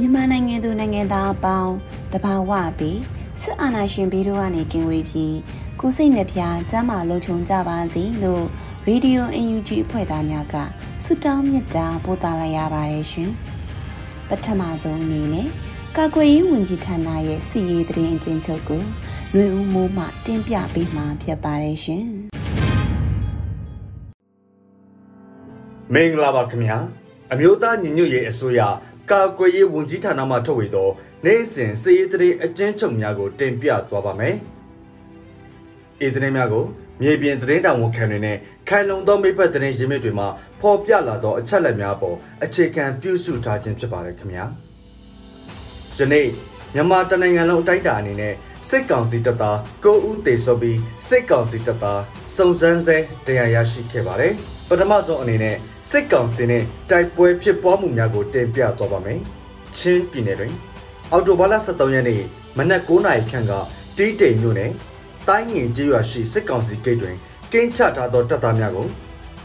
မြန်မာနိုင်ငံသူနိုင်ငံသားအပေါင်းတဘာဝပြီးစစ်အာဏာရှင်ပြီးတော့ကနေကင်းဝေးပြီးကိုစိတ်နှပြချမ်းမာလုံခြုံကြပါစေလို့ရေဒီယို UNG အဖွဲ့သားများကဆုတောင်းမေတ္တာပို့သလိုက်ရပါတယ်ရှင်ပထမဆုံးအနေနဲ့ကာကွယ်ရေးဝန်ကြီးဌာနရဲ့စီရေးသတင်းအကျဉ်းချုပ်ကိုလွေဦးမိုးမှတင်ပြပေးမှာဖြစ်ပါတယ်ရှင်မင်္ဂလာပါခင်ဗျာအမျိုးသားညီညွတ်ရေးအစိုးရ ကာကွယ်ရေးဝန်ကြီးဌာနမှထုတ်ဝေသောနိုင်စဉ်စည်ရေးသတင်းအကျဉ်းချုပ်များကိုတင်ပြသွားပါမယ်။ဤသတင်းများကိုမြေပြင်သတင်းတောင်ဝန်ခံတွေနဲ့ခိုင်လုံသောမိဘသတင်းရင်းမြစ်တွေမှာဖော်ပြလာသောအချက်အလက်များပေါ်အခြေခံပြုစုထားခြင်းဖြစ်ပါတယ်ခင်ဗျာ။ယနေ့မြန်မာတနိုင်ငံလုံးအတိုင်းအတာအနေနဲ့စစ်ကောင်စီတပ်သား9ဦးသေဆုံးပြီးစစ်ကောင်စီတပ်သားစုံစမ်းဆဲတရားရရှိခဲ့ပါတယ်။ ပထမဆုံးအနေနဲ့စစ်ကောင်စီနဲ့တိုက်ပွဲဖြစ်ပွားမှုများကိုတင်ပြသွားပါမယ်။ချင်းပြည်နယ်တွင် အော်တိုဘာလ23ရက်နေ့မနက်9:00နာရီခန့်ကတီးတိမ်မြို့နယ်တိုင်းငင်ကျေးရွာရှိစစ်ကောင်စီဂိတ်တွင်ကင်းချထားသောတပ်သားများကို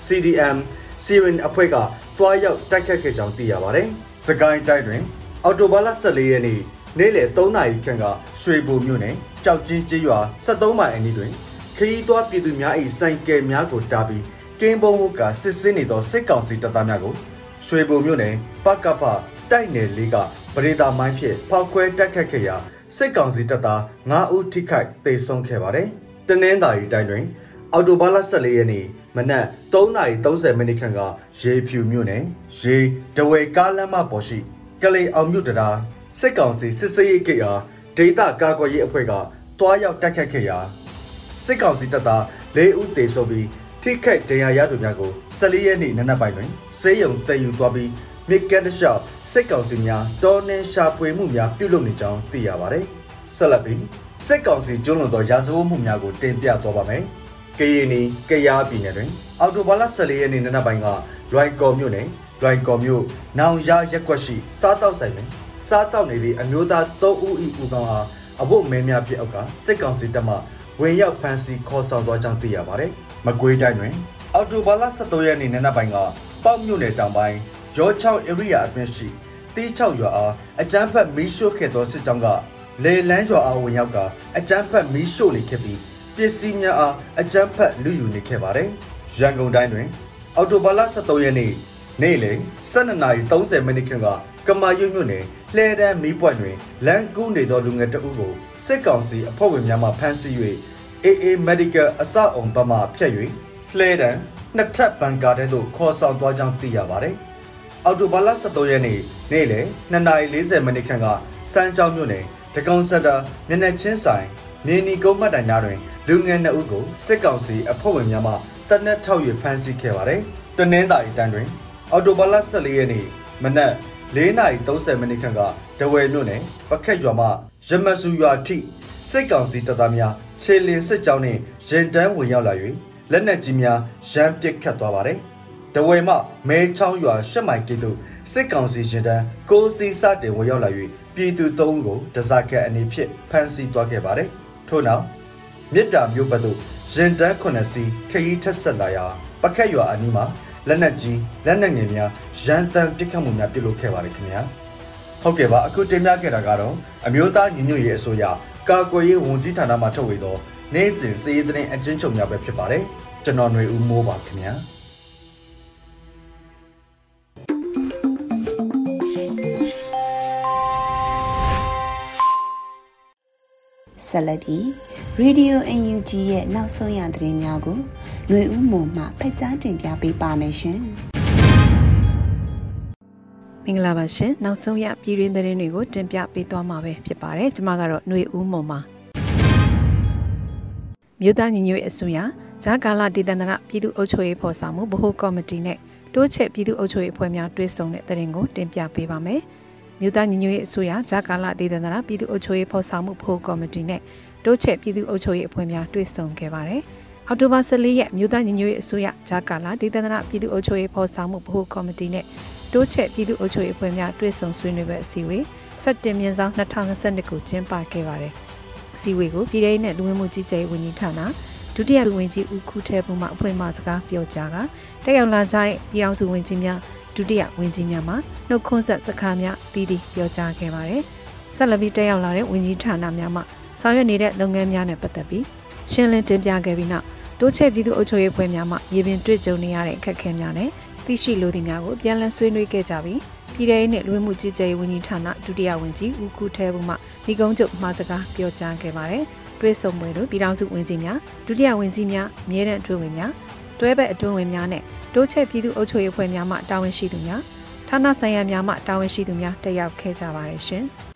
CDM Siren အဖွဲ့ကတွားရောက်တိုက်ခတ်ခဲ့ကြောင်းသိရပါတယ်။စကိုင်းတိုင်းတွင် အော်တိုဘာလ14ရက်နေ့နေ့လယ်3နာရီခန့်ကရွှေဘိုမြို့နယ်ကြောက်ကြီးကျေးရွာ73မိုင်အနီးတွင်ခရီးသွားပြည်သူများ၏စိုက်ကယ်များကိုတားပြီး ကင်းဘုံဟုတ်ကစစ်စင်းနေသောစစ်ကောင်စီတပ်သားများကိုရွှေဘုံမြို့နယ်ပကပတိုက်နယ်လေးကပရိသာမိုင်းဖြင့်ဖောက်ခွဲတိုက်ခတ်ခဲ့ရာစစ်ကောင်စီတပ်သား9ဦးထိခိုက်ဒေဆုံးခဲ့ပါတယ်။တနင်္သာရီတိုင်းတွင် အော်တိုဘာလ14ရက်နေ့မနက်3:30မိနစ်ခန့်ကရေဖြူမြို့နယ်ရေဒဝဲကားလမ်းမပေါ်ရှိကလေးအောင်မြို့တရားစစ်ကောင်စီစစ်စေးရေးကိအားဒေသကာကွယ်ရေးအဖွဲ့ကတွားရောက်တိုက်ခတ်ခဲ့ရာစစ်ကောင်စီတပ်သား၄ဦးသေဆုံးပြီး ထိခိုက်ဒဏ်ရာရသူများကို14ရက်နေ့နနက်ပိုင်းတွင်စေယုံတည်ယူသွားပြီးမြစ်ကတ်တလျှောက်စစ်ကောင်စီများတောနှင်းရှာဖွေမှုများပြုလုပ်နေကြောင်းသိရပါတယ်။ဆက်လက်ပြီးစစ်ကောင်စီကျွလွန်သောရာဇဝတ်မှုများကိုတင်ပြသွားပါမယ်။ကရင်နီကရားပြည်နယ်တွင်အော်တိုဘာလ14ရက်နေ့နနက်ပိုင်းကလွိုင်ကော်မြို့နယ်လွိုင်ကော်မြို့နောင်ရရက်ကွက်ရှိစားတောက်ဆိုင်တွင်စားတောက်နေသည့်အမျိုးသား3ဦး၏ဦးကောင်အားအဖို့မဲများပြအောက်ကစစ်ကောင်စီတပ်မှ ဝင်ရောက်ဖမ်းဆီးခေါ်ဆောင်သွားကြောင်းသိရပါတယ်။မကွေးတိုင်းတွင်အော်တိုဘာလ17ရက်နေ့နနက်ပိုင်းကပေါ့မြို့နယ်တောင်ပိုင်းရောချောင်း area အတွင်းရှိတီးချောက်ရွာအားအကြမ်းဖက်မီးရှို့ခဲ့သောစစ်ကြောင်းကလေလန်းရွာအားဝင်ရောက်ကအကြမ်းဖက်မီးရှို့နေခဲ့ပြီးပစ္စည်းများအားအကြမ်းဖက်လူယူနေခဲ့ပါတယ်။ရန်ကုန်တိုင်းတွင်အော်တိုဘာလ17ရက်နေ့နေ့လယ်12:30မိနစ်ခန့်ကကမာရွတ်မြို့နယ်လှဲတန်းမီးပွိုင်တွင်လမ်းကူးနေသောလူငယ်တအုပ်ကိုစစ်ကောင်စီအဖွဲ့ဝင်များမှဖမ်းဆီး၍ အေအေ medical အစအုံဘက်မှဖျက်၍လှဲတန်းနှစ်ထပ်ဘန်ကာတဲသို့ခေါ်ဆောင်သွားကြောင်းသိရပါတယ်။အော်တိုဘာလ17ရက်နေ့နေ့လယ်2:40မိနစ်ခန့်ကစမ်းကြောင်းမြို့နယ်တကောင်စက်တာမျက်နှာချင်းဆိုင်မြေနီကုန်းမှတ်တိုင်များတွင်လူငယ်နှစ်ဦးကိုစစ်ကောင်စီအဖွဲ့ဝင်များမှတပ်နက်ထောက်၍ဖမ်းဆီးခဲ့ပါတယ်။တနင်္သာရီတိုင်းတွင်အော်တိုဘာလ14ရက်နေ့မနက်4:30မိနစ်ခန့်ကဒဝယ်မြို့နယ်ပခက်ရွာမှရမဆူရွာထိစစ်ကောင်စီတပ်သားများ ခြေလင်းစစ်ကြောင်းနှင့်ရင်တန်းဝင်ရောက်လာ၍လက်နက်ကြီးများရမ်းပစ်ခတ်သွားပါတယ်။တဝယ်မှမဲချောင်းရွာရှက်မိုင်ကိတို့စစ်ကောင်စီရင်တန်းကိုစီစတင်ဝင်ရောက်လာ၍ပြည်သူ၃ဦးကိုတစားကက်အနေဖြင့်ဖမ်းဆီးသွားခဲ့ပါတယ်။ထို့နောက်မြစ်တာမြို့ဘက်သို့ရင်တန်း9စီးခရီးထက်ဆက်လာရာပခက်ရွာအနီးမှာလက်နက်ကြီးလက်နက်ငယ်များရန်တမ်းပစ်ခတ်မှုများပြုလုပ်ခဲ့ပါတယ်ခင်ဗျာဟုတ်ကဲ့ပါအခုတင်ပြခဲ့တာကတော့အမျိုးသားညီညွတ်ရေးအစိုးရ ကာကွယ်ရေးဝန်ကြီးဌာနမှထုတ်ဝေသောနိုင်စဉ်စည်ရေးသတင်းအကျဉ်းချုပ်များပဲဖြစ်ပါတယ်။ကျွန်တော်ຫນွေဦးမိုးပါခင်ဗျာ။ဆက်လက်ပြီး Radio UNG ရဲ့နောက်ဆုံးရသတင်းများကိုຫນွေဦးမွန်မှဖတ်ကြားတင်ပြပေးပါမယ်ရှင်။ င်္ဂလာပါရှင်နောက်ဆုံးရပြည်တွင်းသတင်းတွေကိုတင်ပြပေးသွားမှာပဲဖြစ်ပါတယ်ကျွန်မကတော့ຫນွေဦးမွန်ပါမြို့သားညီညွတ်အစိုးရဂျာကာလာဒေသန္တရပြည်သူ့အုပ်ချုပ်ရေးဖော်ဆောင်မှုဗဟိုကော်မတီနဲ့တိုးချက်ပြည်သူ့အုပ်ချုပ်ရေးအဖွဲ့များတွဲဆုံတဲ့သတင်းကိုတင်ပြပေးပါမယ်မြို့သားညီညွတ်ရေးအစိုးရဂျာကာလာဒေသန္တရပြည်သူ့အုပ်ချုပ်ရေးဖော်ဆောင်မှုဗဟိုကော်မတီနဲ့တိုးချက်ပြည်သူ့အုပ်ချုပ်ရေးအဖွဲ့များတွဲဆုံခဲ့ပါတယ်အောက်တိုဘာ14ရက်မြို့သားညီညွတ်ရေးအစိုးရဂျာကာလာဒေသန္တရပြည်သူ့အုပ်ချုပ်ရေးဖော်ဆောင်မှုဗဟိုကော်မတီနဲ့ တိုးချက်ပြည်သူ့အုပ်ချုပ်ရေးအဖွဲ့များတွဲဆုံဆွေးနွေးပွဲအစည်းအဝေးစက်တင်မြင့်ဆောင်2022ကိုကျင်းပခဲ့ပါတယ်။အစည်းအဝေးကိုပြည်ထောင်နဲ့လူဝင်မှုကြီးကြပ်ရေးဝန်ကြီးဌာနဒုတိယလူဝင်ကြီးဦးခုထဲပုံမှအဖွဲ့မှစကားပြောကြားကတက်ရောက်လာကြတဲ့ပြည်အောင်စုဝင်ကြီးများဒုတိယဝန်ကြီးများမှနှုတ်ခွန်းဆက်စကားများတည်တည်ပြောကြားခဲ့ပါတယ်။ဆက်လက်ပြီးတက်ရောက်လာတဲ့ဝန်ကြီးဌာနများမှဆောင်ရွက်နေတဲ့လုပ်ငန်းများနဲ့ပတ်သက်ပြီးရှင်းလင်းတင်ပြခဲ့ပြီးနောက်တိုးချဲ့ပြည်သူ့အုပ်ချုပ်ရေးဖွဲ့များမှရေပြင်တွေ့ကြုံနေရတဲ့အခက်အခဲများနဲ့ သိရှိလိုသည့်များကိုပြန်လည်ဆွေးနွေးခဲ့ကြပြီးပြည်ထောင်နဲ့လူဝင်မှုကြီးကြပ်ရေးဝန်ကြီးဌာနဒုတိယဝန်ကြီးဦးကူထဲဘူးမှဒီကုန်းချုပ်မှာစကားပြောကြားခဲ့ပါတယ်။တွဲဆုံပွဲတို့ပြည်ထောင်စုဝန်ကြီးများဒုတိယဝန်ကြီးများအမြဲတမ်းအတွင်းဝင်များတွဲဘက်အတွင်းဝင်များနဲ့တိုးချဲ့ပြည်သူ့အုပ်ချုပ်ရေးအဖွဲ့များမှတာဝန်ရှိသူများဌာနဆိုင်ရာများမှတာဝန်ရှိသူများတက်ရောက်ခဲ့ကြပါတယ်ရှင်။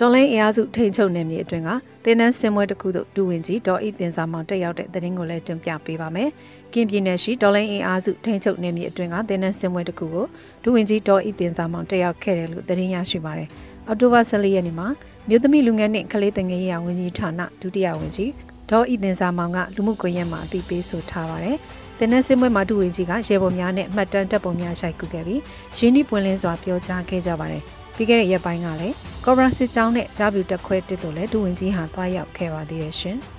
တော်လိုင်းအင်အားစုထိန်ချုပ်နယ်မြေအတွင်းကတင်းနန်းစင်ပွဲတစ်ခုသို့ဒူဝင်ကြီးဒေါ်ဤတင်စာမောင်တက်ရောက်တဲ့သတင်းကိုလည်းတင်ပြပေးပါမယ်။ ကင်းပြည်နယ်ရှိဒေါ်လိုင်းအင်အားစုထိန်ချုပ်နယ်မြေအတွင်းကတင်းနန်းစင်ပွဲတစ်ခုကိုဒူဝင်ကြီးဒေါ်ဤတင်စာမောင်တက်ရောက်ခဲ့တယ်လို့သတင်းရရှိပါတယ်။အောက်တိုဘာ14ရက်နေ့မှာမြို့သမီးလူငယ်နှင့်ကလေးတငယ်ရေးဝန်ကြီးဌာနဒုတိယဝန်ကြီးဒေါ်ဤတင်စာမောင်ကလူမှုကွန်ရက်မှာအသိပေးဆိုထားပါတယ်။တင်းနန်းစင်ပွဲမှာဒူဝင်ကြီးကရေပေါ်များနဲ့မှတ်တမ်းတပ်ပုံများရိုက်ကူးခဲ့ပြီးရင်းနှီးပွင့်လင်းစွာပြောကြားခဲ့ကြပါတယ်။ပြီးခဲ့တဲ့ရက်ပိုင်းကလည်းကော်ဘရာစစ်ကြောင်းနဲ့ကြားပြူတက်ခွဲတစ်တို့လည်းဒူဝင်ကြီးဟာတွားရောက်ခဲ့ပါသေးတယ်ရှင်။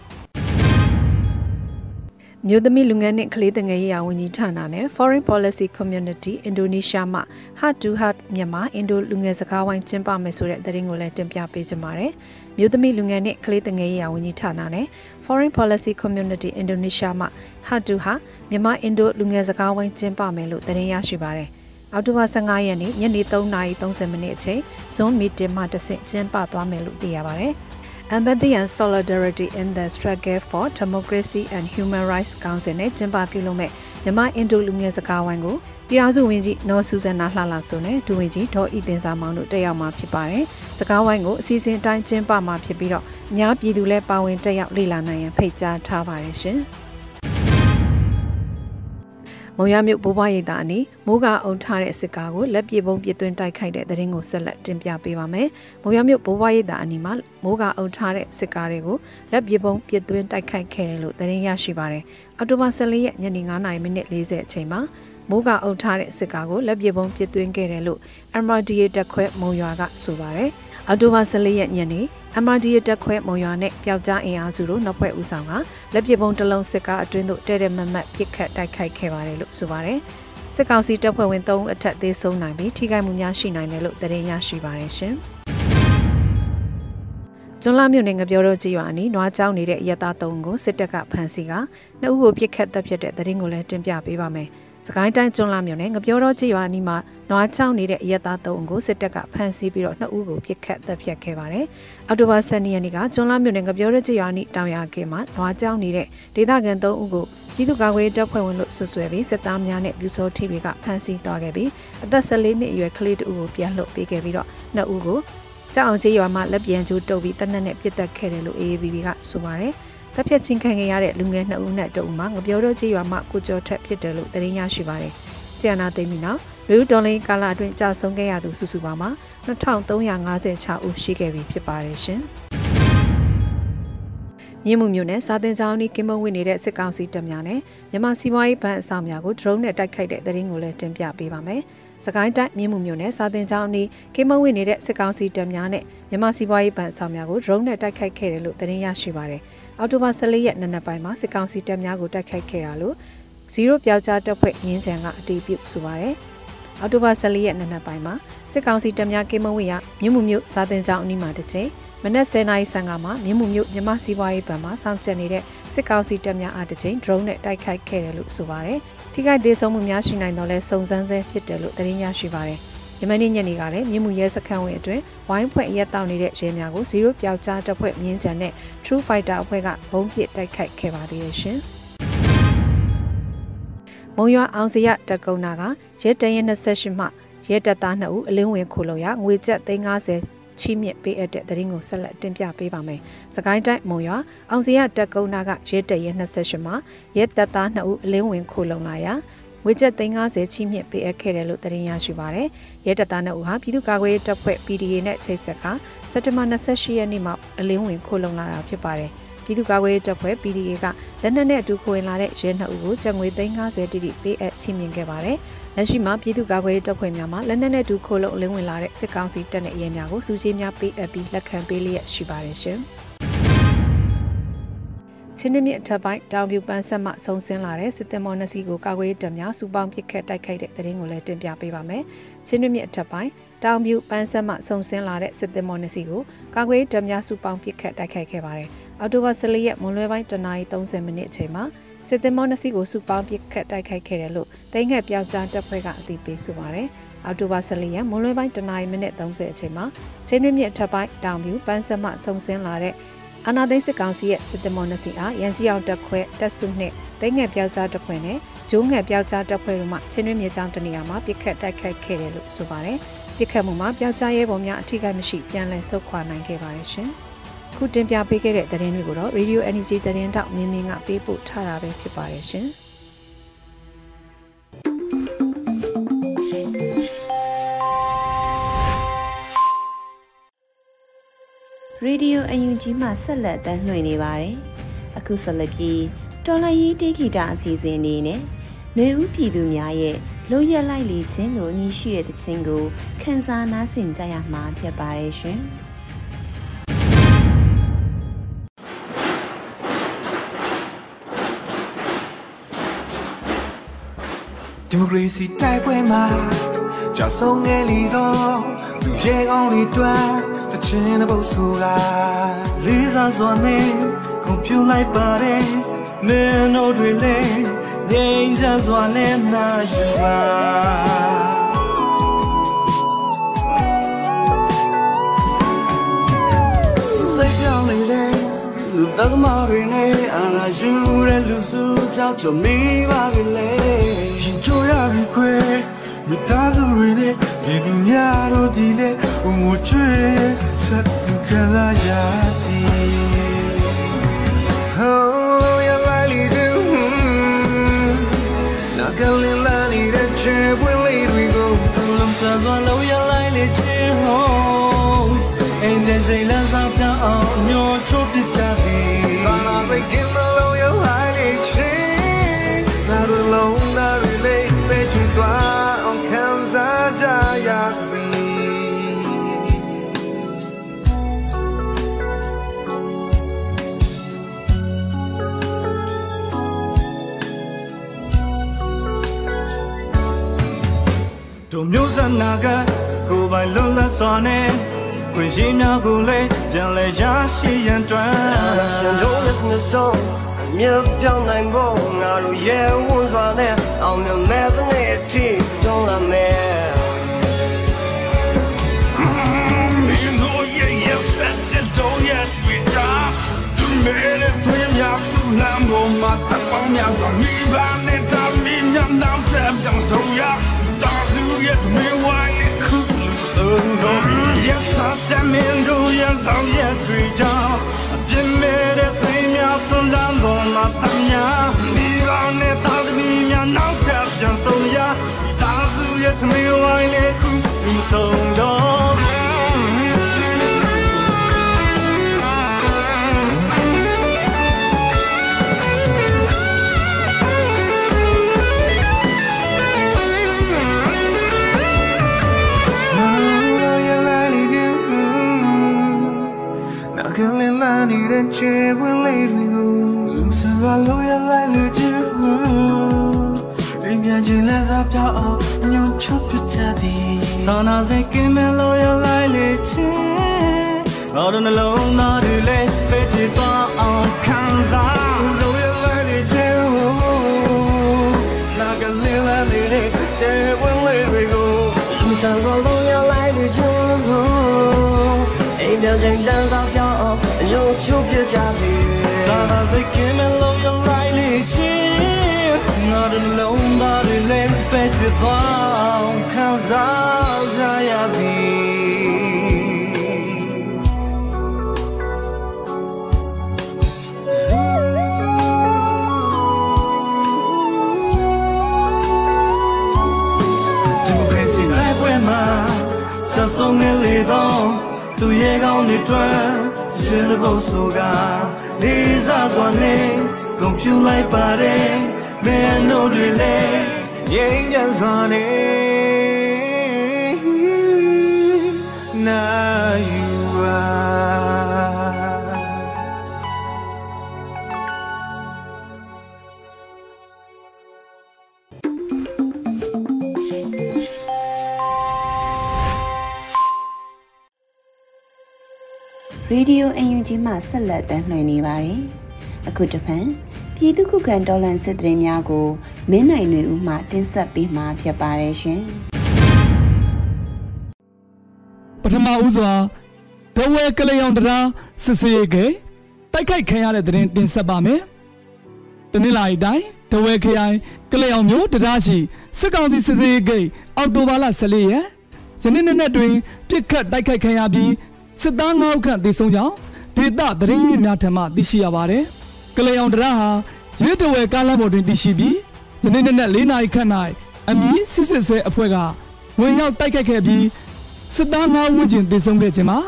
မြို့သမီးလူငယ်နှင့်ကလေးငယ်ရေးရာဝန်ကြီးဌာနနဲ့ Foreign Policy Community Indonesia မှ Heart to Heart မြန်မာအင်ဒိုလူငယ်စကားဝိုင်းကျင်းပမယ်ဆိုတဲ့သတင်းကိုလည်းတင်ပြပေးကြပါမယ်။မြို့သမီးလူငယ်နှင့်ကလေးငယ်ရေးရာဝန်ကြီးဌာနနဲ့ Foreign Policy Community Indonesia မှ Heart to Heart မြန်မာအင်ဒိုလူငယ်စကားဝိုင်းကျင်းပမယ်လို့သတင်းရရှိပါတယ်။အောက်တိုဘာ15ရက်နေ့ညနေ3:30မိနစ်အချိန် Zoom meeting မှာတဆင့်ကျင်းပသွားမယ်လို့သိရပါတယ်။ Empathy and Solidarity in the Struggle for Democracy and Human Rights Council နဲ့ကျင်းပပြုလုပ်မဲ့မြန်မာအင်ဒိုလူငယ်စကားဝိုင်းကိုပြည်ထောင်စုဝန်ကြီးနော်ဆူဇန်နာလှလှဆိုနဲ့ဒူဝင်ကြီးဒေါ်ဤတင်စာမောင်တို့တက်ရောက်မှာဖြစ်ပါတယ်။စကားဝိုင်းကိုအစီအစဉ်အတိုင်းကျင်းပမှာဖြစ်ပြီးတော့အများပြည်သူလည်းပါဝင်တက်ရောက်လေ့လာနိုင်ရန်ဖိတ်ကြားထားပါတယ်ရှင်။ မုံရမြို့ဘိုးဘွားရိပ်သာအနီးမိုးကအုံထားတဲ့စစ်ကားကိုလက်ပြေပုံပြစ်သွင်းတိုက်ခိုက်တဲ့တဲ့ရင်ကိုဆက်လက်တင်ပြပေးပါမယ်။မုံရမြို့ဘိုးဘွားရိပ်သာအနီးမှာမိုးကအုံထားတဲ့စစ်ကားတွေကိုလက်ပြေပုံပြစ်သွင်းတိုက်ခိုက်ခဲ့တယ်လို့တဲ့ရင်ရရှိပါတယ်။အော်တိုဘာ14ရက်ညနေ9:40မိနစ်40အချိန်မှာမိုးကအုပ်ထားတဲ့စစ်ကားကိုလက်ပြေပုံပြစ်သွင်းခဲ့တယ်လို့ MRDA တက်ခွဲမုံရွာကဆိုပါတယ်။အော်တိုဘာ14ရက်ညနေ MRDA တက်ခွဲမုံရွာနဲ့ပျောက်ကြားအင်အားစုတို့နောက်ဖွဲ့ဦးဆောင်ကလက်ပစ်ပုံတစ်လုံးစစ်ကားအတွင်းသို့တဲတဲမတ်မတ်ပစ်ခတ်တိုက်ခိုက်ခဲ့ပါတယ်လို့ဆိုပါတယ်။စစ်ကောင်စီတပ်ဖွဲ့ဝင်3ဦးအထက်သေးဆုံးနိုင်ပြီးထိခိုက်မှုများရှိနိုင်တယ်လို့သတင်းရရှိပါတယ်ရှင်။ကျွန်းလာမြို့နယ်ငပြောတော့ကြီးရွာအနီးနွားကြောင်းနေတဲ့အရက်သား၃ဦးကိုစစ်တပ်ကဖမ်းဆီးကနှစ်ဦးကိုပြစ်ခတ်တပ်ဖြတ်တဲ့သတင်းကိုလည်းတင်ပြပေးပါမယ်။ စကိုင်းတိုင်းကျွန်းလာမြို့နယ်ငပြောတော့ချရွာနီးမှာနွားချောင်းနေတဲ့အရက်သား၃ဦးကိုစစ်တပ်ကဖမ်းဆီးပြီးတော့နှစ်ဦးကိုပြစ်ခတ်တပ်ဖြတ်ခဲ့ပါတယ်။အော်တိုဘာ12ရက်နေ့ကကျွန်းလာမြို့နယ်ငပြောတော့ချရွာနီးတောင်ရကင်းမှာနွားချောင်းနေတဲ့ဒေသခံ၃ဦးကိုပြည်သူ့ကာကွယ်တပ်ဖွဲ့ဝင်လို့ဆွဆွဲပြီးစစ်သားများနဲ့ပြူစောထိတွေကဖမ်းဆီးသွားခဲ့ပြီးအသက်14နှစ်အရွယ်ကလေးတဦးကိုပြန်လွှတ်ပေးခဲ့ပြီးတော့နှစ်ဦးကိုကြောက်အောင်ချရွာမှာလက်ပြန်ကျိုးတုပ်ပြီးတနက်နဲ့ပြစ်တက်ခဲ့တယ်လို့ AABB ကဆိုပါတယ်။ တပ်ဖြတ်ချင်းခံခဲ့ရတဲ့လူငယ်နှစ်ဦးနဲ့တဦးမှာငပြောတော့ချေရွာမှကိုကျော်ထက်ဖြစ်တယ်လို့သတင်းရရှိပါတယ်။ဆီယနာသိမ်းပြီးနောက်လူဒေါ်လင်းကာလာအတွင်းကြာဆုံးခဲ့ရသူစုစုပေါင်းမှာ2356ဦးရှိခဲ့ပြီဖြစ်ပါတယ်ရှင်။မြင်းမှုမျိုးနဲ့စာတင်ကြောင်းဤကင်းမဝင်နေတဲ့စစ်ကောင်စီတပ်များနဲ့မြန်မာစီးပွားရေးဘဏ်အဆောင်များကိုဒရုန်းနဲ့တိုက်ခိုက်တဲ့သတင်းကိုလည်းတင်ပြပေးပါမယ်။စကိုင်းတိုင်းမြင်းမှုမျိုးနဲ့စာတင်ကြောင်းဤကင်းမဝင်နေတဲ့စစ်ကောင်စီတပ်များနဲ့မြန်မာစီးပွားရေးဘဏ်အဆောင်များကိုဒရုန်းနဲ့တိုက်ခိုက်ခဲ့တယ်လို့သတင်းရရှိပါတယ်။ အော်တိုဘာ14ရက်နေ့နက်ပိုင်းမှာစစ်ကောင်စီတပ်များကိုတိုက်ခိုက်ခဲ့တာလို့0ပြောက်ကြားတပ်ဖွဲ့ငင်းချံကအတည်ပြုဆိုပါရယ်။အော်တိုဘာ14ရက်နေ့နက်ပိုင်းမှာစစ်ကောင်စီတပ်များကေမဝေရမြို့မှုမြို့စာတင်ကြောင်းအနီးမှာတစ်ချိန်မနက်10:55မှာမြို့မှုမြို့မြမစီးပွားရေးဘဏ်မှာစောင့်ကြပ်နေတဲ့စစ်ကောင်စီတပ်များအားတစ်ချိန် drone နဲ့တိုက်ခိုက်ခဲ့တယ်လို့ဆိုပါရယ်။ထိခိုက်ဒေဆုံးမှုများရှိနိုင်တော့လဲစုံစမ်းဆဲဖြစ်တယ်လို့သတင်းရရှိပါရယ်။ ယမန်နေ့ညနေကလည်းမြင်းမှုရဲစခန်းဝင်အတွင်းဝိုင်းဖွဲ့ရက်တောက်နေတဲ့ရဲများကို0ပျောက်ကြားတပ်ဖွဲ့မြင်းကြံနဲ့ True Fighter အဖွဲ့ကဘုံပစ်တိုက်ခိုက်ခဲ့ပါသေးတယ်ရှင်။မုံရွာအောင်စရတက်ကုန်းနာကရဲတရင်28မှရဲတပ်သား2ဦးအလင်းဝင်ခိုလုံရငွေကျပ်350ချီးမြင့်ပေးအပ်တဲ့သတင်းကိုဆက်လက်တင်ပြပေးပါမယ်။စကိုင်းတိုင်းမုံရွာအောင်စရတက်ကုန်းနာကရဲတရင်28မှရဲတပ်သား2ဦးအလင်းဝင်ခိုလုံလာရာ ငွေကျပ်350ချီးမြင့်ပေးအပ်ခဲ့တယ်လို့သတင်းရရှိပါရယ်။ရဲတပ်သား2ဦးဟာပြည်သူ့ကာကွယ်ရေးတပ်ဖွဲ့ PDA နဲ့ချိတ်ဆက်ကစက်တဘာ28ရက်နေ့မှာအလင်းဝင်ခိုလုံလာတာဖြစ်ပါတယ်။ပြည်သူ့ကာကွယ်ရေးတပ်ဖွဲ့ PDA ကလက်နက်နဲ့အတူခိုဝင်လာတဲ့ရဲနှစ်ဦးကိုကျပ်ငွေ350တိတိပေးအပ်ချီးမြှင့်ခဲ့ပါတယ်။လက်ရှိမှာပြည်သူ့ကာကွယ်ရေးတပ်ဖွဲ့များမှလက်နက်နဲ့အတူခိုလုံအလင်းဝင်လာတဲ့စစ်ကောင်စီတပ်နဲ့ရဲများကိုစူးစီးများပေးအပ်ပြီးလက်ခံပေးလျက်ရှိပါတယ်ရှင်။ ချင်းမြင့်အထက်ပိုင်းတောင်ပြူပန်းဆက်မှဆုံဆင်းလာတဲ့စစ်သည်မော်နစီကိုကာကွယ်ရေးတပ်များစူပေါင်းပစ်ခတ်တိုက်ခိုက်တဲ့တဲ့ရင်ကိုလည်းတင်ပြပေးပါမယ်။ချင်းမြင့်အထက်ပိုင်းတောင်ပြူပန်းဆက်မှဆုံဆင်းလာတဲ့စစ်သည်မော်နစီကိုကာကွယ်ရေးတပ်များစူပေါင်းပစ်ခတ်တိုက်ခိုက်ခဲ့ပါတယ်။အော်တိုဘာ14ရက်မွန်လွဲပိုင်းတနာရီ30မိနစ်အချိန်မှာစစ်သည်မောနှစီကိုစုပေါင်းပစ်ခတ်တိုက်ခိုက်ခဲ့တယ်လို့တိုင်းငယ်ပြောက်ကြားတပ်ဖွဲ့ကအသိပေးဆိုပါတယ်။အော်တိုဘာ14ရက်မွန်လွဲပိုင်းတနာရီမိနစ်30အချိန်မှာချင်းတွင်းမြစ်ထပ်ပိုင်းတောင်ပြူပန်းစမဆုံဆင်းလာတဲ့ အာနာသိန်းစစ်ကောင်စီရဲ့စစ်သည်မောနှစီအားရန်ကြီးအောင်တပ်ခွဲတပ်စုနှင့်တိုင်းငယ်ပြောက်ကြားတပ်ဖွဲ့နဲ့ဂျိုးငယ်ပြောက်ကြားတပ်ဖွဲ့တို့မှချင်းတွင်းမြစ်ကြောင်းတနေရာမှာပစ်ခတ်တိုက်ခိုက်ခဲ့တယ်လို့ဆိုပါတယ်။ပစ်ခတ်မှုမှာပြောက်ကြားရဲဘော်များအထိကိမရှိပြန်လည်ဆုတ်ခွာနိုင်ခဲ့ပါတယ်ရှင်။ခုတင်ပြပေးခဲ့တဲ့သတင်းတွေကိုတော့ Radio NUG သတင်းတောက်မြင်းမြင်းကပေးပို့ထားတာပဲဖြစ်ပါတယ်ရှင်။ Radio UNG မှာဆက်လက်တမ်းလွှင့်နေပါတယ်။အခုဆက်လက်ပြီးတော်လရေးတေဂီတာအစီအစဉ်အနေနဲ့မေဦးပြည်သူများရဲ့လိုရက်လိုက်လေခြင်းလို့အမည်ရှိတဲ့တခြင်းကိုခန်းစားနားဆင်ကြရမှာဖြစ်ပါတယ်ရှင်။ဒီမိုကရေစီတိုက်ပွဲမှာကြောက်ဆုံးငယ်လီတော့လူရဲကောင်းတွေတွန်းတ ချင်တဲ့ပုတ်ဆိုတာလေးစားစွာနဲ့ကွန်ပျူလိုက်ပါတယ်မင်းတို့တွေလည်းငြိမ်းချမ်းစွာနဲ့နာယူပါစိတ်ပြောင်းနေတဲ့လူသမားတွေနဲ့အာနာယူတဲ့လူစုကြောင့်ချမိပါကလေးရပြီခွေမိသားစုတွေနဲ့ဒီသူများတို့ဒီလေဘုံမချွေ သတ်သူကလာရသည် Oh you like do na calling la ni de che when we we go lam sa zo lo ya like le che ho တို့မျိုးစနာကကိုယ်ပိုင်လွတ်လပ်စွာနဲ့ခွင့်ရှိများကိုလည်းပြန်လဲရရှိရန်တွန်းရှင်တို့လက်စဆုံးမြတ်ပြောင်းနိုင်ဖို့ငါတို့ရဲဝန်းစွာနဲ့အောင်မြင်မဲ့တဲ့နေ့အထိတွန်းလာမယ် You know you yes said it don't yet we die Tu mere tu ya su lam go ma ta pa mya so mi ba ne ta mi nya nam te byang so ya ta su ye tu me wa ye ku so no yes ta ta min do ya so ye twi ja ပြင်းမဲ့တဲ့များဆွမ်းလန်းပေါ်မှာတမညာဒီကောင်နဲ့တာသမီးများနောက်ထပ်ပြန်ဆုံးရ တာစုရဲ့သမီးဝိုင်းလေး ကျေဝင်လေးတွေကိုလူစံပါလို့ရလိုက်လူချင်အိမ်မြန်ချင်းလက်စားပြအောင်ညှို့ချပြချသည်စာနာစိတ်ကင်းမဲ့လို့ရလိုက်လေချင်ငါတို့နှလုံးသားတွေလည်းပဲချစ်သွားအောင်ခံစားလို့ရလိုက်လေချင်နာကလေးလေးတွေကျေဝင်လေးတွေကိုလူစံပါလို့ရလိုက်လူချင်အိမ်မြန်ချင်းလက်စားပြ င်းအောင်အယုံချိုးပြကြပြီသာသာစိတ်ကင်းမဲ့လို့ရလိုက်လေချင်းငါတို့လုံးသားတွေလည်းပဲချွေသွားခံစားကြရပြီဒီမိုကရေစီတိုက်ပွဲမှာချက်ဆုံးနေလေတော့သူရဲ့ကောင်းတွေတွေ့ ချင်တဲ့ဘုတ်ဆိုကလေးစားစွာနဲ့ကွန်ပျူလိုက်ပါတယ်မင်းတို့တွေလည်းငြိမ်းချမ်းစွာနဲ့ ရေဒီယိုအန်ယူဂျီမှဆက်လက်တမ်းလှည့်နေပါတယ်။အခုတစ်ဖန်ပြည်သူ့ခုခံတော်လှန်စစ်တရင်များကိုမင်းနိုင်တွေဦးမှတင်ဆက်ပေးမှာဖြစ်ပါတယ်ရှင်ပထမဦးစွာဒဝဲကလေးအောင်တရားစစ်စေးကတိုက်ခိုက်ခံရတဲ့တဲ့ရင်တင်ဆက်ပါမယ်။တနင်္လာရီတိုင်းဒဝဲခရိုင်ကလေးအောင်မြို့တရားရှိစစ်ကောင်စီစစ်စေးကအောက်တိုဘာလ14ရက်ယနေ့နေ့နဲ့တွင်ပြစ်ခတ်တိုက်ခိုက်ခံရပြီး စစ်သား9ဦးခန့်သေဆုံးကြောင်းဒေသသတင်းရင်းများထံမှသိရှိရပါတယ်။ကလေးအောင်တရားဟာရဲတဝဲကားလမ်းပေါ်တွင်တည်ရှိပြီးယနေ့နေ့နဲ့၄နာရီခန့်၌အမည်စစ်စစ်ဆဲအဖွဲ့ကဝင်ရောက်တိုက်ခိုက်ခဲ့ပြီးစစ်သား၅ဦးချင်းသေဆုံးခဲ့ခြင်းမှာ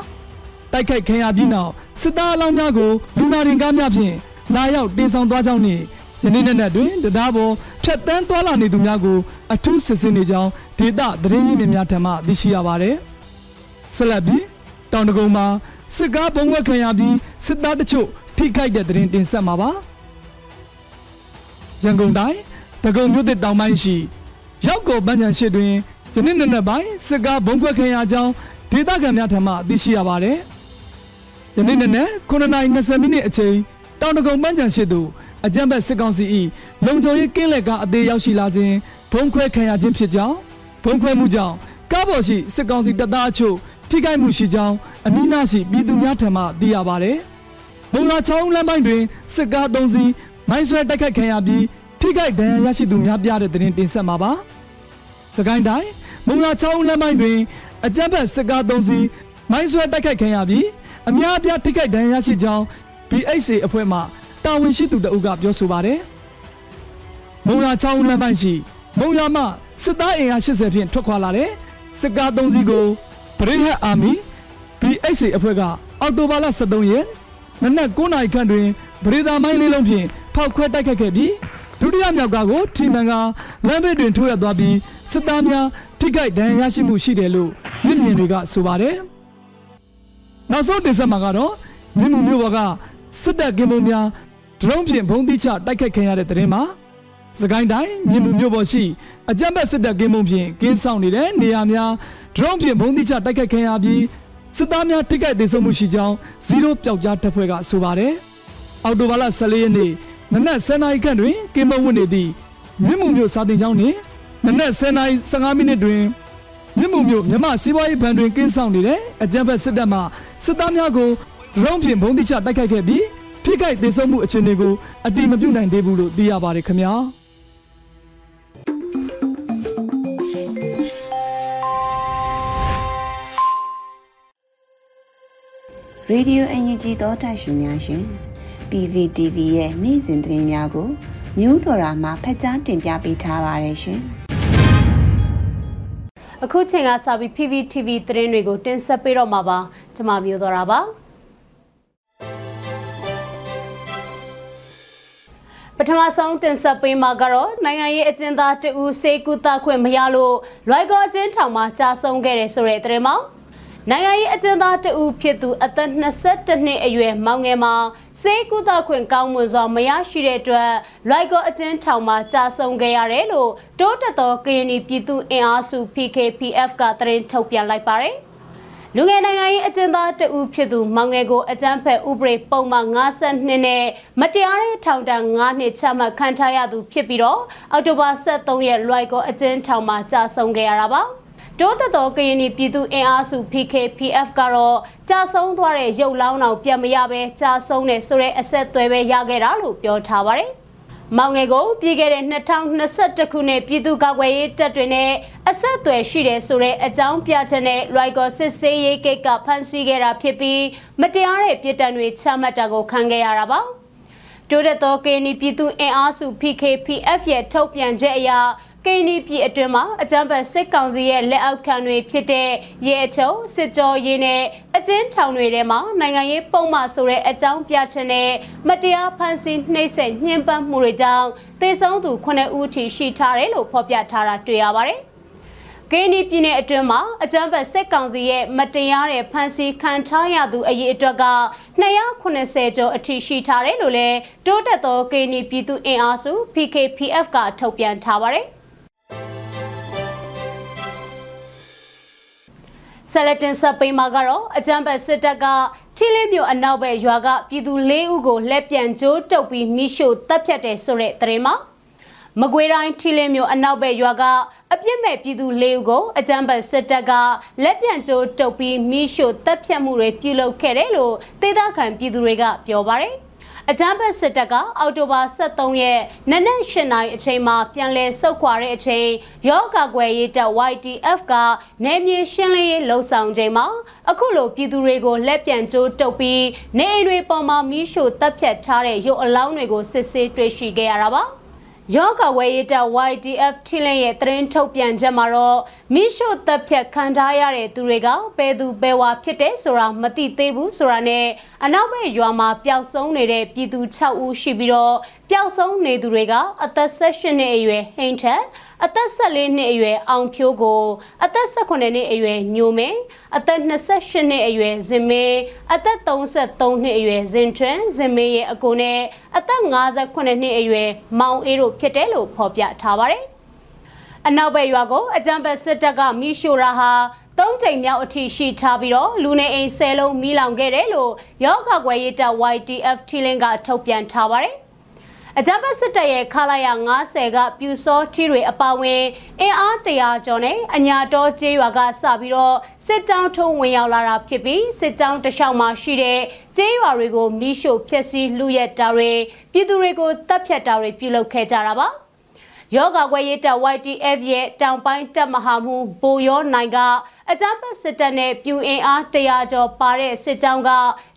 တိုက်ခိုက်ခံရပြီးနောက်စစ်သားအလောင်းများကိုလူနာရင်ကားများဖြင့်လာရောက်တင်ဆောင်သွားကြောင်းနှင့်ယနေ့နေ့နဲ့တွင်တရားပေါ်ဖြတ်တန်းသွားလာနေသူများကိုအထူးစစ်ဆေးနေကြောင်းဒေသသတင်းရင်းမြစ်များထံမှသိရှိရပါသည်။ဆက်လက်ပြီး တောင်တကုံမှာစစ်ကားဘုံဝက်ခံရပြီးစစ်သားတချို့ထိခိုက်တဲ့သတင်းတင်ဆက်မှာပါ။ရန်ကုန်တိုင်းတကုံမြို့သစ်တောင်ပိုင်းရှိရောက်ကိုဗန်းချန်ရှိတွင်ယနေ့နေ့နဲ့ပိုင်းစစ်ကားဘုံခွက်ခင်ရကြောင်းဒေသခံများထံမှသိရှိရပါတယ်။ယနေ့နေ့နဲ့9:20မိနစ်အချိန်တောင်တကုံဗန်းချန်ရှိသို့အကြမ်းဖက်စစ်ကောင်စီ၏လုံခြုံရေးကင်းလက်ကားအသေးရောက်ရှိလာစဉ်ဘုံခွဲခံရခြင်းဖြစ်ကြောင်းဘုံခွဲမှုကြောင့်ကားပေါ်ရှိစစ်ကောင်စီတပ်သားအချို့ ထိခိုက်မှုရှိကြောင်းအမိနာရှိပြည်သူများထံမှသိရပါတယ်။မုံလာချောင်းလမ်းပိုင်းတွင်စစ်ကား၃စီးမိုင်းဆွဲတိုက်ခိုက်ခံရပြီးထိခိုက်ဒဏ်ရာရရှိသူများပြတဲ့သတင်းတင်ဆက်မှာပါ။စကိုင်းတိုင်းမုံလာချောင်းလမ်းပိုင်းတွင်အကြမ်းဖက်စစ်ကား၃စီးမိုင်းဆွဲတိုက်ခိုက်ခံရပြီးအများအပြားထိခိုက်ဒဏ်ရာရရှိကြောင်း BHC အဖွဲ့မှတာဝန်ရှိသူတအုပ်ကပြောဆိုပါတယ်။မုံလာချောင်းလမ်းပိုင်းရှိမုံလာမှစစ်သားအင်အား80ဖြင့်ထွက်ခွာလာတဲ့စစ်ကား၃စီးကို ပရိဟတ်အာမီ BHC အဖွဲ့ကအောက်တိုဘာလ23ရက်နနက်9နာရီခန့်တွင်ဗရေဒါမိုင်းလေးလုံးဖြင့်ဖောက်ခွဲတိုက်ခတ်ခဲ့ပြီးဒုတိယမြောက်ကားကိုထီမန်ကလမ်းဘေးတွင်ထိုးရသွားပြီးစစ်သားများထိခိုက်ဒဏ်ရာရရှိမှုရှိတယ်လို့မြင့်မြင်တွေကဆိုပါတယ်။နောက်ဆုံးတင်ဆက်မှာကတော့မြင့်မှုမျိုးဘော်ကစစ်တပ်ကင်းပုံများဒရုန်းဖြင့်ဘုံတိချတိုက်ခိုက်ခံရတဲ့တဲ့တင်မှာ စကိုင်းတိုင်းမြင့်မှုမျိုးပေါ်ရှိအကြမ်းဖက်စစ်တပ်ကင်းပုံဖြင့်ကင်းဆောင်နေတဲ့နေရာများဒရုန်းဖြင့်ဘုံတိချတိုက်ခိုက်ခံရပြီးစစ်သားများထိခိုက်ဒေဆုံးမှုရှိကြောင်းဇီရိုပျောက်ကြားတပ်ဖွဲ့ကဆိုပါတယ်။အော်တိုဘာလ14ရက်နေ့နနက်10:00နာရီခန့်တွင်ကင်းမဝင်နေသည့်မြင့်မှုမျိုးစာတင်ကျောင်းနှင့်နနက်10:00နာရီ15မိနစ်တွင်မြင့်မှုမျိုးမြမစီးပွားရေးဘဏ်တွင်ကင်းဆောင်နေတဲ့အကြမ်းဖက်စစ်တပ်မှစစ်သားများကိုဒရုန်းဖြင့်ဘုံတိချတိုက်ခိုက်ခဲ့ပြီးထိခိုက်ဒေဆုံးမှုအခြေအနေကိုအတိမပြုနိုင်သေးဘူးလို့သိရပါတယ်ခင်ဗျာ။ ရေဒီယိုအန်ယူဂျီသောတိုက်ရှင်များရှင် PVTV ရဲ့နေ့စဉ်သတင်းများကိုမျိုးတော်ရာမှဖတ်ကြားတင်ပြပေးထားပါတယ်ရှင်အခုချိန်ကစပြီး PPTV သတင်းတွေကိုတင်ဆက်ပေးတော့မှာပါကျွန်မမျိုးတော်တာပါပထမဆုံးတင်ဆက်ပေးမှာကတော့နိုင်ငံရေးအကျဉ်းသားတဦးစေကူတာခွင့်မရလို့လွိုက်ကောအကျဉ်းထောင်မှာကြာဆုံးခဲ့တယ်ဆိုတဲ့သတင်းမှာ နိုင်ငံရေးအကျဉ်းသားတဦးဖြစ်သူအသက်22နှစ်အရွယ်မောင်ငယ်မှာစေကူတာခွင့်ကောင်းမွန်စွာမရရှိတဲ့အတွက်လွိုက်ကောအကျဉ်းထောင်မှာကြာဆုံးခဲ့ရတယ်လို့တိုးတက်သောကရင်ပြည်သူအင်အားစု PKPF ကသတင်းထုတ်ပြန်လိုက်ပါတယ်။လူငယ်နိုင်ငံရေးအကျဉ်းသားတဦးဖြစ်သူမောင်ငယ်ကိုအကြမ်းဖက်ဥပဒေပုံမှန်52နဲ့မတရားတဲ့ထောင်ဒဏ်9နှစ်ချမှတ်ခံထားရသူဖြစ်ပြီးတော့အောက်တိုဘာ23ရက်လွိုက်ကောအကျဉ်းထောင်မှာကြာဆုံးခဲ့ရတာပါ။ တတိုးသက်တော်ကရင်ပြည်သူအင်အားစု PKPF ကတော့ကြာဆုံးသွားတဲ့ရုပ်လောင်းအောင်ပြန်မရပဲကြာဆုံးနေဆိုတဲ့အဆက်အသွယ်ပဲရခဲ့တာလို့ပြောထားပါတယ်။မောင်ငယ်ကိုပြည်ခဲ့တဲ့2021ခုနှစ်ပြည်သူ့ကာကွယ်ရေးတပ်တွေနဲ့အဆက်အသွယ်ရှိတယ်ဆိုတဲ့အကြောင်းပြချက်နဲ့ Rigo စစ်စေးရေးကိတ်ကဖမ်းဆီးခဲ့တာဖြစ်ပြီးမတရားတဲ့ပြည်တံတွေချမှတ်တာကိုခံခဲ့ရတာပါ။တိုးတက်သောကေနီပြည်သူအင်အားစု PKPF ရဲ့ထုတ်ပြန်ချက်အရ ကိန်းဒီပြည်အတွင်းမှာအကြံဖတ်စစ်ကောင်စီရဲ့လက်အောက်ခံတွေဖြစ်တဲ့ရဲအချုပ်စစ်ကြောရေးနဲ့အကျဉ်းထောင်တွေထဲမှာနိုင်ငံရေးပုံမှန်ဆိုတဲ့အကြောင်းပြချက်နဲ့မတရားဖမ်းဆီးနှိပ်စက်ညှဉ်းပန်းမှုတွေကြောင့်သေဆုံးသူ9ဦးထိရှိထားတယ်လို့ဖော်ပြထားတာတွေ့ရပါတယ်။ဂိနီပြည်နယ်အတွင်းမှာအကြမ်းဖက်စစ်ကောင်စီရဲ့မတရားတဲ့ဖမ်းဆီးခံထားရသူအရေးအတွက်က290ကျော်အထိရှိထားတယ်လို့လည်းတိုးတက်သောဂိနီပြည်သူအင်အားစု PKPF ကထုတ်ပြန်ထားပါတယ်။ ဆက်လက်တင်ဆက်ပေးမှာကတော့အကြံပတ်စစ်တပ်ကထီလင်းမြို့အနောက်ဘက်ရွာကပြည်သူ၄ဦးကိုလက်ပြန်ကျိုးတုပ်ပြီးမိရှို့တပ်ဖြတ်တယ်ဆိုတဲ့သတင်းမှာမကွေးတိုင်းထီလင်းမြို့အနောက်ဘက်ရွာကအပြစ်မဲ့ပြည်သူ၄ဦးကိုအကြံပတ်စစ်တပ်ကလက်ပြန်ကျိုးတုပ်ပြီးမိရှို့တပ်ဖြတ်မှုတွေပြုလုပ်ခဲ့တယ်လို့ဒေသခံပြည်သူတွေကပြောပါတယ်။ အကြမ်းဖက်စစ်တပ်ကအောက်တိုဘာ23ရက်နနက်8နာရီအချိန်မှာပြန်လည်ဆုတ်ခွာတဲ့အချိန်ရောဂါကွယ်ရေးတပ် YTF ကနေမြေရှင်းလင်းရေးလှုံ့ဆော်ချိန်မှာအခုလိုပြည်သူတွေကိုလက်ပြန်ကျိုးတုပ်ပြီးနေအိမ်တွေပေါ်မှာမီးရှို့တပ်ဖြတ်ထားတဲ့ရုပ်အလောင်းတွေကိုစစ်ဆေးတွေ့ရှိခဲ့ရတာပါ။ ယောဂဝေးရတဲ့ YDF ထင်းလင်းရဲ့သတင်းထုတ်ပြန်ချက်မှာတော့မိရှုတပ်ဖြတ်ခံထားရတဲ့သူတွေကဘယ်သူဘယ်ဝါဖြစ်တဲ့ဆိုတာမသိသေးဘူးဆိုတာနဲ့အနောက်ဘက်ရွာမှာပျောက်ဆုံးနေတဲ့ပြည်သူ6ဦးရှိပြီးတော့ပျောက်ဆုံးနေသူတွေကအသက်16နှစ်အရွယ်ဟိန်ထက် အသက်14နှစ်အရွယ်အောင်ဖြိုးကို အသက်18နှစ်အရွယ်ညိုမင်းအသက်28နှစ်အရွယ်ဇင်မင်းအသက်33နှစ်အရွယ်ဇင်ထွန်းဇင်မင်းရဲ့အကိုနဲ့အသက်58နှစ်အရွယ်မောင်အေးတို့ဖြစ်တယ်လို့ဖော်ပြထားပါတယ်။အနောက်ဘက်ရွာကိုအကြံပတ်စစ်တပ်ကမိရှို့ရာဟာသုံးချိန်မြောက်အထိရှိထားပြီးတော့လူနေအိမ်ဆယ်လုံးမိလောင်ခဲ့တယ်လို့ရောဂါကွယ်ရေးတပ် YTF ထီလင်းကထုတ်ပြန်ထားပါတယ်။ အကြမ်းဖက်စစ်တပ်ရဲ့ခလာရ90ကပြူစောထီတွေအပါဝင်အင်အား100ကျော်နဲ့အညာတော်ကျေးရွာကစပြီးတော့စစ်ကြောင်းထုံးဝင်ရောက်လာတာဖြစ်ပြီးစစ်ကြောင်းတစ်လျှောက်မှာရှိတဲ့ကျေးရွာတွေကိုမိရှို့ဖျက်ဆီးလူရက်တာတွေပြည်သူတွေကိုတပ်ဖြတ်တာတွေပြုလုပ်ခဲ့ကြတာပါယောဂကွယ်ရေးတပ် YTF ရဲ့တောင်ပိုင်းတပ်မဟာမှုဘိုရောနိုင်ကအကြမ်းဖက်စစ်တပ်နဲ့ပြူအင်အား100ကျော်ပါတဲ့စစ်ကြောင်းက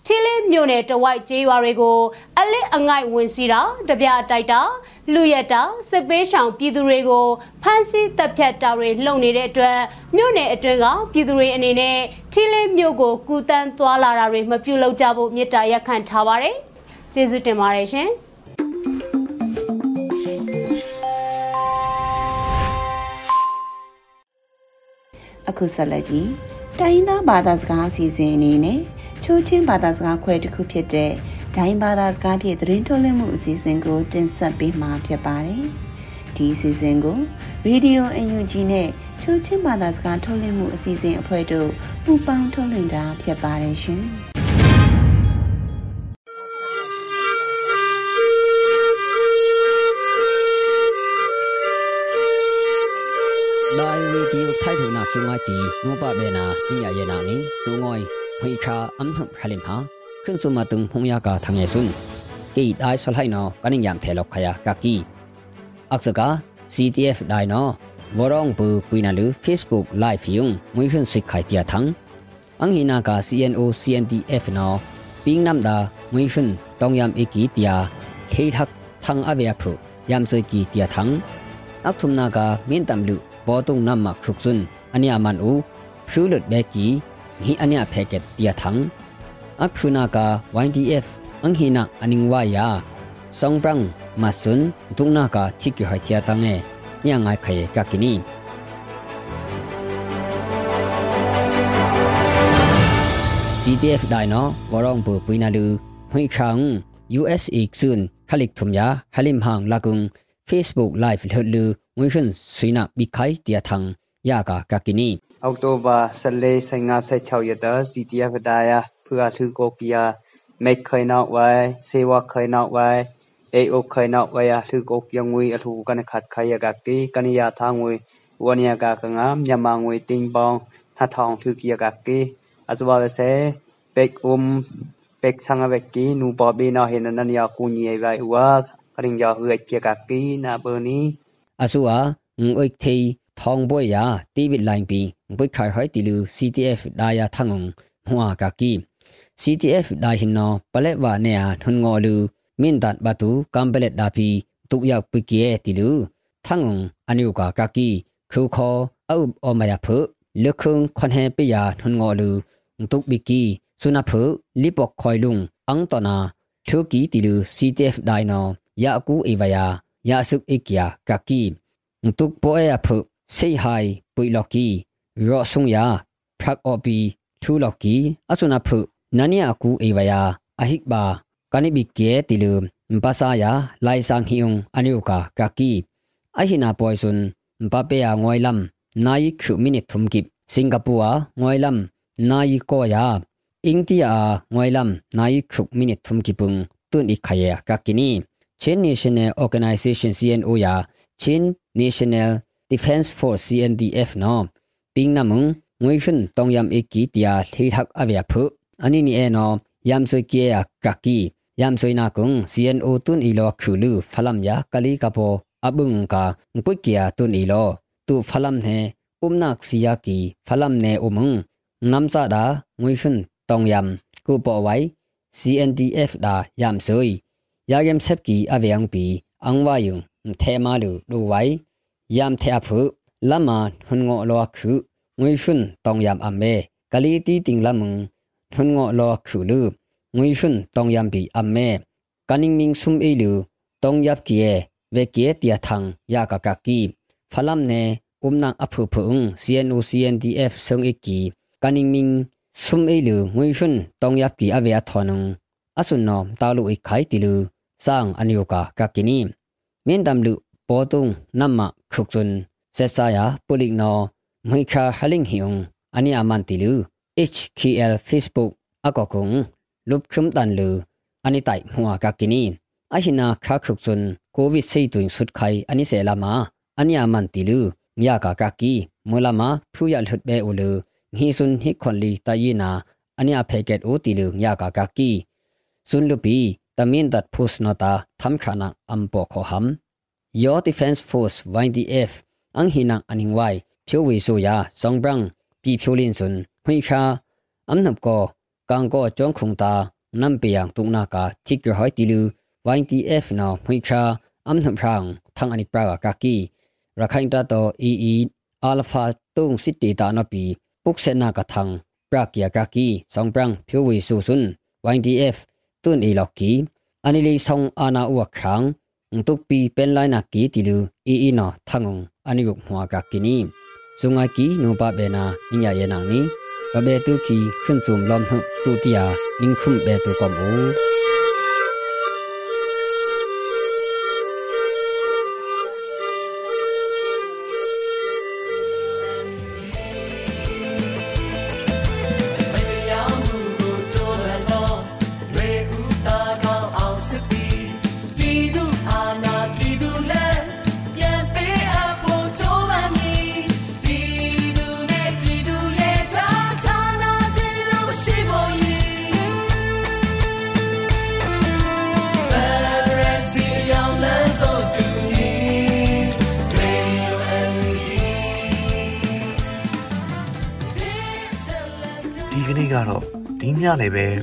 ထီလင်းမြို့နယ်တဝိုက်ကျေးရွာတွေကိုအလစ်အငိုက်ဝင်စီတာတပြတိုက်တာလူရတာစစ်ပေးဆောင်ပြည်သူတွေကိုဖမ်းဆီးတပ်ဖြတ်တာတွေလုပ်နေတဲ့အတွက်မြို့နယ်အတွင်းကပြည်သူတွေအနေနဲ့ထီလင်းမြို့ကိုကူတန်းသွားလာတာတွေမပြုလုပ်ကြဖို့မြစ်တာရက်ခံထားပါတယ်။ကျေးဇူးတင်ပါတယ်ရှင်။အခုဆက်လက်ပြီးတိုင်းသားဘာသာစကားအစီအစဉ်အနေနဲ့ ချိုးချင်းဘာသာစကားခွဲတစ်ခုဖြစ်တဲ့ဒိုင်းဘာသာစကားဖြင့်သတင်းထုတ်လွှင့်မှုအစီအစဉ်ကို တင်ဆက်ပေးမှာဖြစ်ပါတယ်။ဒီအစီအစဉ်ကို Radio UNG နဲ့ချိုးချင်းဘာသာစကားထုတ်လွှင့်မှုအစီအစဉ်အဖွဲ့တို့ပူးပေါင်းထုတ်လွှင့်တာဖြစ်ပါတယ်ရှင်။ဒိုင်ဝီဒီယိုထိုင်ထနာချုံငါတီနောပဘေနာညရယနာနီတူငွိုင်း ဟွေခါအမ်နှခလင်ဟာခွန်းစုမတုံဖုံယာကာထငေဆွန်းကေဒိုင်ဆလဟိုင်နောကနင်းယမ်ထေလောက်ခယာကာကီအခစကာ CTF ဒိုင်နောဝရောင်ပူပွိနာလူ Facebook live ယုံမွေခွန်းဆွိခိုင်တျာထန်းအင်ဟိနာကာ CNO CNDF နောပင်းနမ်ဒါမွေခွန်းတောင်ယမ်အကီတျာခေထက်ထန်းအဝေဖုယမ်ဆွိကီတျာထန်းအခထုမနာကာမင်းတမ်လူဘောတုံနမ်မခရုကဆွန်းအနိယမန်ဦးဖြူလွတ်ဘဲကီ hi ania packet tia thang aphuna ka YDF anghina aningwa ya songprang masun tungna ka thiki ha tia tange nya ngai khaye ka kini CTF dai no warong bu puina lu hui khang USA sun halik thumya halim hang lagung Facebook live hlu ngui hun suinak bi khai tia thang ya ka ka kini အောက်တိုဘာ14 15 16ရက်တာစီတီအဖဒါယာဖူအလှကိုကီယာမိတ်ခိုင်နောက်ဝိုင်စေဝခိုင်နောက်ဝိုင်အေအိုခိုင်နောက်ဝိုင်အလှကိုပြငွေအလှကန်ခတ်ခိုင်ရကတိကနိယာသာငွေဝနိယာကကငါမြန်မာငွေတင်ပေါင်းနှထောင်လှကီယာကကိအစဘဝစေပက်အုံပက်ဆန်ဝက်ကီနူပဘေနာဟေနနနိယာကူညီဝိုင်ဝါကရင်ယာဟွေကီယာကကိနာဘနီအဆူအာငွေထေ ထောင်ဘွေယာတီဗစ်လိုင်းပီဘွေခိုင်ဟိုက်တီလူ CTF ဒါယာထငုံဟွာကာကီ CTF ဒါဟင်နောပလက်ဝါနေယာထွန်ငောလူမင်ဒတ်ဘတူကမ်ပလက်ဒါပီတုယောက်ပိကီယတီလူထငုံအနုကာကာကီခူခောအုပ်အောမယာဖုလခုံခွန်ဟေပိယာထွန်ငောလူတုဘီကီဆုနာဖုလီပေါခွိုင်လုံအန်တနာထုကီတီလူ CTF ဒိုင်နောယာကူအေဝယာယာဆုအေကီယာကာကီတုကပိုအေဖု စေဟိုင်ပွိလော်ကီရောဆုံယာဖရက်အော်ပီထူလော်ကီအဆုနာဖုနနီယာကူအေဝယာအဟိကဘာကနိဘီကေတီလူမပစာယာလိုင်ဆောင်ဟီယုံအနုကာကကီအဟိနာပွိုင်ဆွန်ပပေယာငွိုင်လမ်နိုင်ခုမိနစ်ထုံကိစင်ကာပူအာငွိုင်လမ်နိုင်ကိုယာအင်းတီယာငွိုင်လမ်နိုင်ခုမိနစ်ထုံကိပုန်တွန်အိခယာကကီနီ Chin National Organization CNO ya Chin National Defense Force CNDF no ping namung ngoi hun tong yam eki tia thei thak avya phu ani ni e no yam soi ke ya kaki yam soi na kung CNO tun ilo khulu phalam ya kali kapo abung ka ngpui kia tun ilo tu phalam ne umnak siya ki phalam ne umung namsa da ngui hun tong yam ku po wai CNDF da yam soi ya yam sep ki avyang pi angwa yung the ma lu du wai ยามเทอพุละมาหุนงอลอคืองุยชุนตองยามอเมกะลีตีติงละมึงหุนงอลอคือลืองุยชุนตองยามบีอเมกะนิงมิงซุมเอลือตองยับเกียเวเกียเตียทังยากะกะกีဖလမ်နေဥမ်နန်အဖုဖုံ CNU CNDF ဆုံအကီကနင်းမင်းဆုံအေလူငွေရှင်တောင်ရပ်ကီအဝေအထောနုံအဆုနောတာလူအိခိုင်တီလူစန်အနိယကာကကီနီမင်းတမ်လူပေါ်တုံနမ ခရုကဇွန်ဆက်ဆာယာပူလိကနောမိခါဟလင်းဟီယုံအနီအမန်တီလူ HKL Facebook အကောကုံလုပ်ခုမ်တန်လူအနီတိုင်မွာကကီနီအဟိနာခါခရုကဇွန်ကိုဗစ်ဆေးတွင်ဆုတ်ခိုင်အနီဆဲလာမာအနီအမန်တီလူညကာကကီမလာမာဖူရလှတ်ဘဲအိုလူငီဆွန်ဟိခွန်လီတယီနာအနီအဖေကက်အိုတီလူညကာကကီဆွန်လူပီတမင်ဒတ်ဖုစနတာသမ်ခါနာအမ်ပိုခိုဟမ် Your Defense Force YDF အန်ဟိနာအနင်းဝိုင်ဖြိုဝေဆိုယာဇောင်ဘရန်ပြီဖြိုလင်းဆွန်ဟွိခါအမ်နပ်ကိုကန်ကိုចောင်းခုံတာနမ်ပီယန်တုနာကာချိကဟိုင်တီလူ YTF နော်မွိခါအမ်နှမ်ဖရန်သံအနိပရာကကီရခိုင်တာတော့ EE အလဖာတုံစစ်တီတာနပီပုတ်စနာကထံပရာကီယာကကီဆောင်ပရန်ဖြိုဝေဆူဆွန်း YTF တွန်အီလော်ကီအနိလီဆောင်အာနာဥအခန်းတုတ်ပီပန်လိုင်းနာကီတီလူ EE နော်သငုံအ နိယုမွာကကီနီဇုံငါကီနိုပဘေနာညညာယေနာနီဘဘေတုကီခွန်းစုံလမ်နှုတူတီယာနင်းခုမ်ဘေတုကမ်အိုကတော့